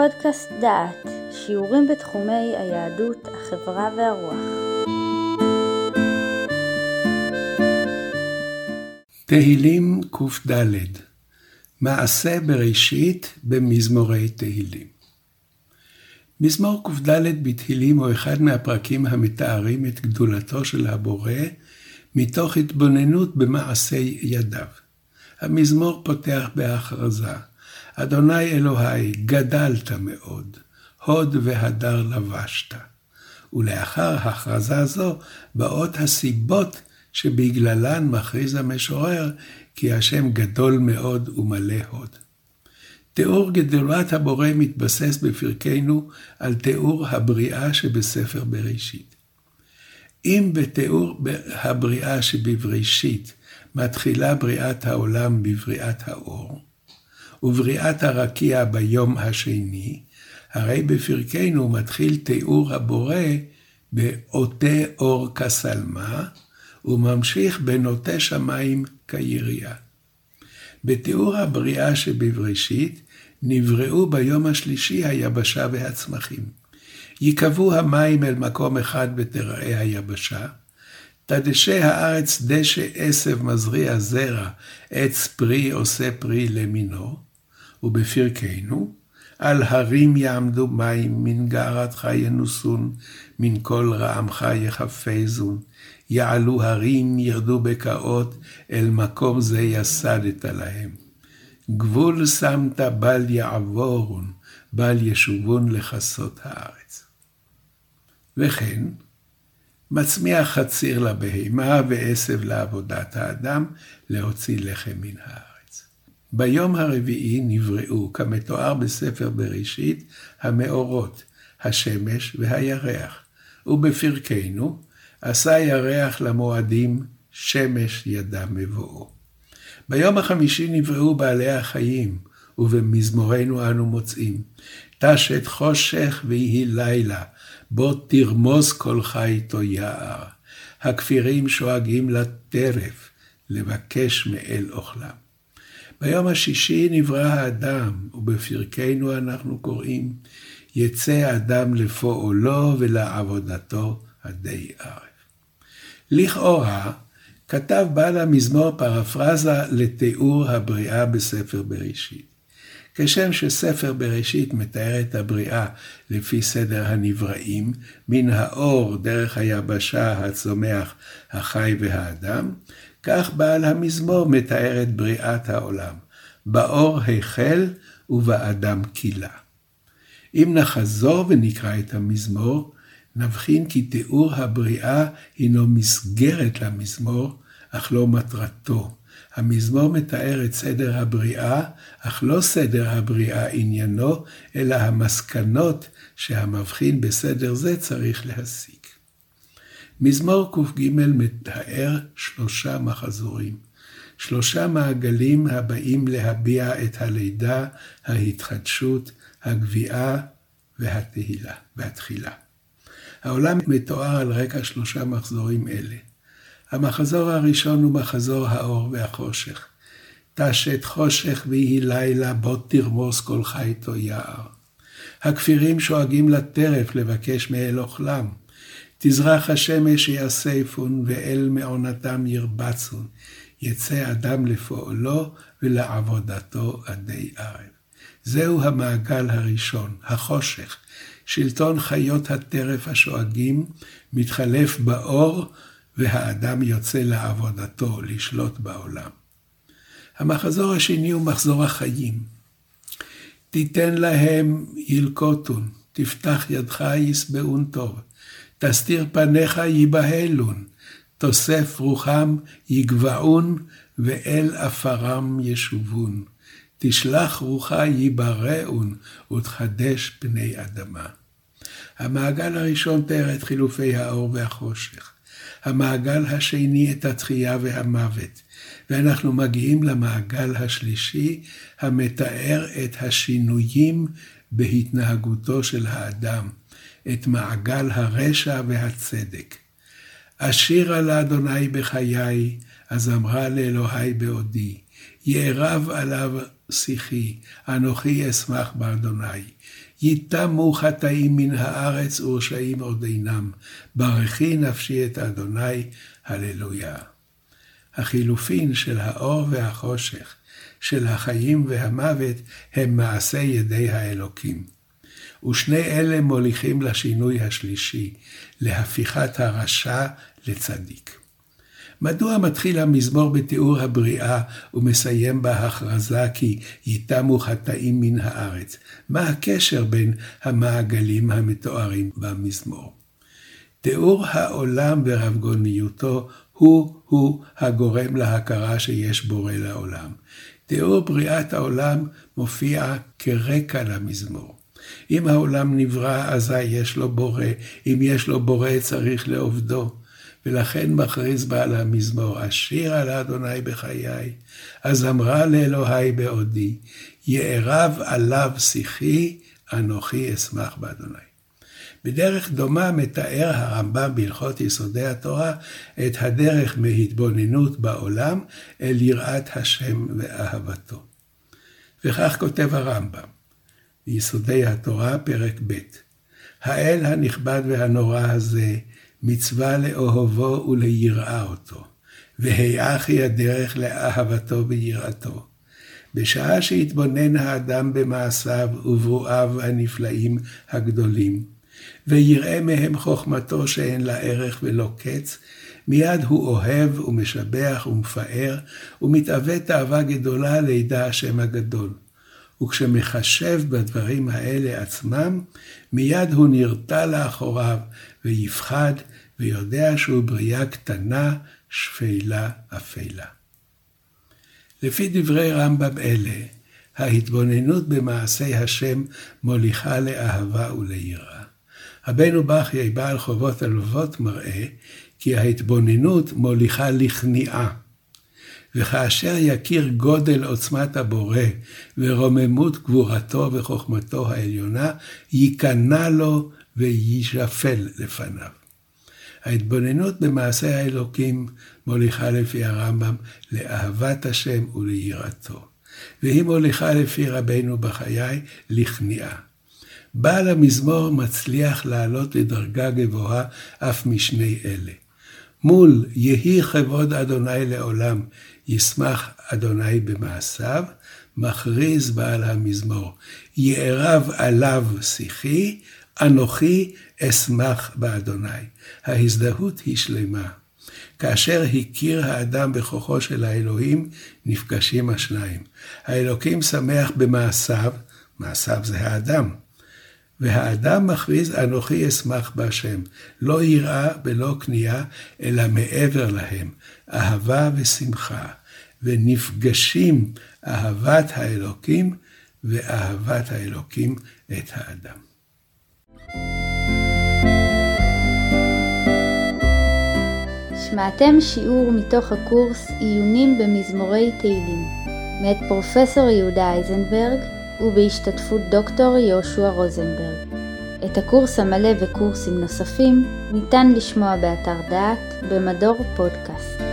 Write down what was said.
פודקאסט דעת, שיעורים בתחומי היהדות, החברה והרוח. תהילים קד מעשה בראשית במזמורי תהילים. מזמור קד בתהילים הוא אחד מהפרקים המתארים את גדולתו של הבורא מתוך התבוננות במעשי ידיו. המזמור פותח בהכרזה, אדוני אלוהי, גדלת מאוד, הוד והדר לבשת. ולאחר הכרזה זו באות הסיבות שבגללן מכריז המשורר כי השם גדול מאוד ומלא הוד. תיאור גדולת הבורא מתבסס בפרקנו על תיאור הבריאה שבספר בראשית. אם בתיאור הבריאה שבבראשית מתחילה בריאת העולם בבריאת האור, ובריאת הרקיע ביום השני, הרי בפרקנו מתחיל תיאור הבורא בעוטה אור כסלמה, וממשיך בנוטה שמיים כירייה. בתיאור הבריאה שבבראשית, נבראו ביום השלישי היבשה והצמחים. ייקבעו המים אל מקום אחד ותראה היבשה, תדשא הארץ דשא עשב מזריע זרע, עץ פרי עושה פרי למינו, ובפרקנו, על הרים יעמדו מים, מן גערתך ינוסון, מן כל רעמך יחפזון. יעלו הרים, ירדו בקעות, אל מקום זה יסדת להם. גבול שמת בל יעבורון, בל ישובון לכסות הארץ. וכן, מצמיח חציר לבהמה ועשב לעבודת האדם, להוציא לחם מן הארץ. ביום הרביעי נבראו, כמתואר בספר בראשית, המאורות, השמש והירח, ובפרקנו, עשה ירח למועדים, שמש ידע מבואו. ביום החמישי נבראו בעלי החיים, ובמזמורנו אנו מוצאים, תשת חושך ויהי לילה, בו תרמוס כל חיתו יער. הכפירים שואגים לטרף, לבקש מאל אוכלם. ביום השישי נברא האדם, ובפרקנו אנחנו קוראים, יצא אדם לפועלו ולעבודתו עדי ערב. לכאורה, כתב בעל המזמור פרפרזה לתיאור הבריאה בספר בראשית. כשם שספר בראשית מתאר את הבריאה לפי סדר הנבראים, מן האור דרך היבשה, הצומח, החי והאדם, כך בעל המזמור מתאר את בריאת העולם, באור החל ובאדם קילה. אם נחזור ונקרא את המזמור, נבחין כי תיאור הבריאה הינו מסגרת למזמור, אך לא מטרתו. המזמור מתאר את סדר הבריאה, אך לא סדר הבריאה עניינו, אלא המסקנות שהמבחין בסדר זה צריך להסיק. מזמור קג מתאר שלושה מחזורים, שלושה מעגלים הבאים להביע את הלידה, ההתחדשות, הגביעה והתהילה, והתחילה. העולם מתואר על רקע שלושה מחזורים אלה. המחזור הראשון הוא מחזור האור והחושך. תשת חושך ויהי לילה, בוא תרמוס כל חיתו יער. הכפירים שואגים לטרף לבקש מאל אוכלם. תזרח השמש יאספון, ואל מעונתם ירבצון. יצא אדם לפועלו ולעבודתו עדי ערב. זהו המעגל הראשון, החושך, שלטון חיות הטרף השואגים מתחלף באור, והאדם יוצא לעבודתו לשלוט בעולם. המחזור השני הוא מחזור החיים. תיתן להם ילקוטון, תפתח ידך ישבעון טוב, תסתיר פניך ייבהלון, תוסף רוחם יגבעון, ואל עפרם ישובון. תשלח רוחה ייבראון, ותחדש פני אדמה. המעגל הראשון תיאר את חילופי האור והחושך. המעגל השני את התחייה והמוות. ואנחנו מגיעים למעגל השלישי, המתאר את השינויים בהתנהגותו של האדם, את מעגל הרשע והצדק. אשירה לאדוני בחיי, אז אמרה לאלוהי בעודי, יערב עליו שיחי, אנוכי אשמח באדוני. ייתמו חטאים מן הארץ ורשעים עוד אינם, ברכי נפשי את אדוני, הללויה. החילופין של האור והחושך, של החיים והמוות, הם מעשה ידי האלוקים. ושני אלה מוליכים לשינוי השלישי, להפיכת הרשע לצדיק. מדוע מתחיל המזמור בתיאור הבריאה ומסיים בהכרזה כי ייתמו חטאים מן הארץ? מה הקשר בין המעגלים המתוארים במזמור? תיאור העולם ורבגוניותו הוא-הוא הגורם להכרה שיש בורא לעולם. תיאור בריאת העולם מופיע כרקע למזמור. אם העולם נברא, אזי יש לו בורא, אם יש לו בורא צריך לעובדו. ולכן מכריז בעל המזמור, אשיר על בחיי, אז אמרה לאלוהי בעודי, יערב עליו שיחי, אנוכי אשמח באדוני. בדרך דומה מתאר הרמב"ם בהלכות יסודי התורה את הדרך מהתבוננות בעולם אל יראת השם ואהבתו. וכך כותב הרמב"ם, ביסודי התורה, פרק ב' האל הנכבד והנורא הזה, מצווה לאוהבו וליראה אותו, והיאך היא הדרך לאהבתו ויראתו. בשעה שהתבונן האדם במעשיו וברואיו הנפלאים הגדולים, ויראה מהם חוכמתו שאין לה ערך ולא קץ, מיד הוא אוהב ומשבח ומפאר, ומתאווה תאווה גדולה לידע השם הגדול. וכשמחשב בדברים האלה עצמם, מיד הוא נרתע לאחוריו ויפחד, ויודע שהוא בריאה קטנה, שפלה, אפלה. לפי דברי רמב"ם אלה, ההתבוננות במעשי השם מוליכה לאהבה וליראה. רבנו בכיי בעל חובות הלוות מראה כי ההתבוננות מוליכה לכניעה. וכאשר יכיר גודל עוצמת הבורא ורוממות גבורתו וחוכמתו העליונה, ייכנע לו ויישפל לפניו. ההתבוננות במעשה האלוקים מוליכה לפי הרמב"ם לאהבת השם וליראתו, והיא מוליכה לפי רבנו בחיי לכניעה. בעל המזמור מצליח לעלות לדרגה גבוהה אף משני אלה. מול יהי כבוד אדוני לעולם, ישמח אדוני במעשיו, מכריז בעל המזמור, יערב עליו שיחי, אנוכי אשמח באדוני. ההזדהות היא שלמה. כאשר הכיר האדם בכוחו של האלוהים, נפגשים השניים. האלוקים שמח במעשיו, מעשיו זה האדם. והאדם מכריז, אנוכי אשמח בהשם. לא יראה ולא כניעה, אלא מעבר להם, אהבה ושמחה. ונפגשים אהבת האלוקים ואהבת האלוקים את האדם. שמעתם שיעור מתוך הקורס עיונים במזמורי תהילים, מאת פרופסור יהודה אייזנברג ובהשתתפות דוקטור יהושע רוזנברג. את הקורס המלא וקורסים נוספים ניתן לשמוע באתר דעת במדור פודקאסט.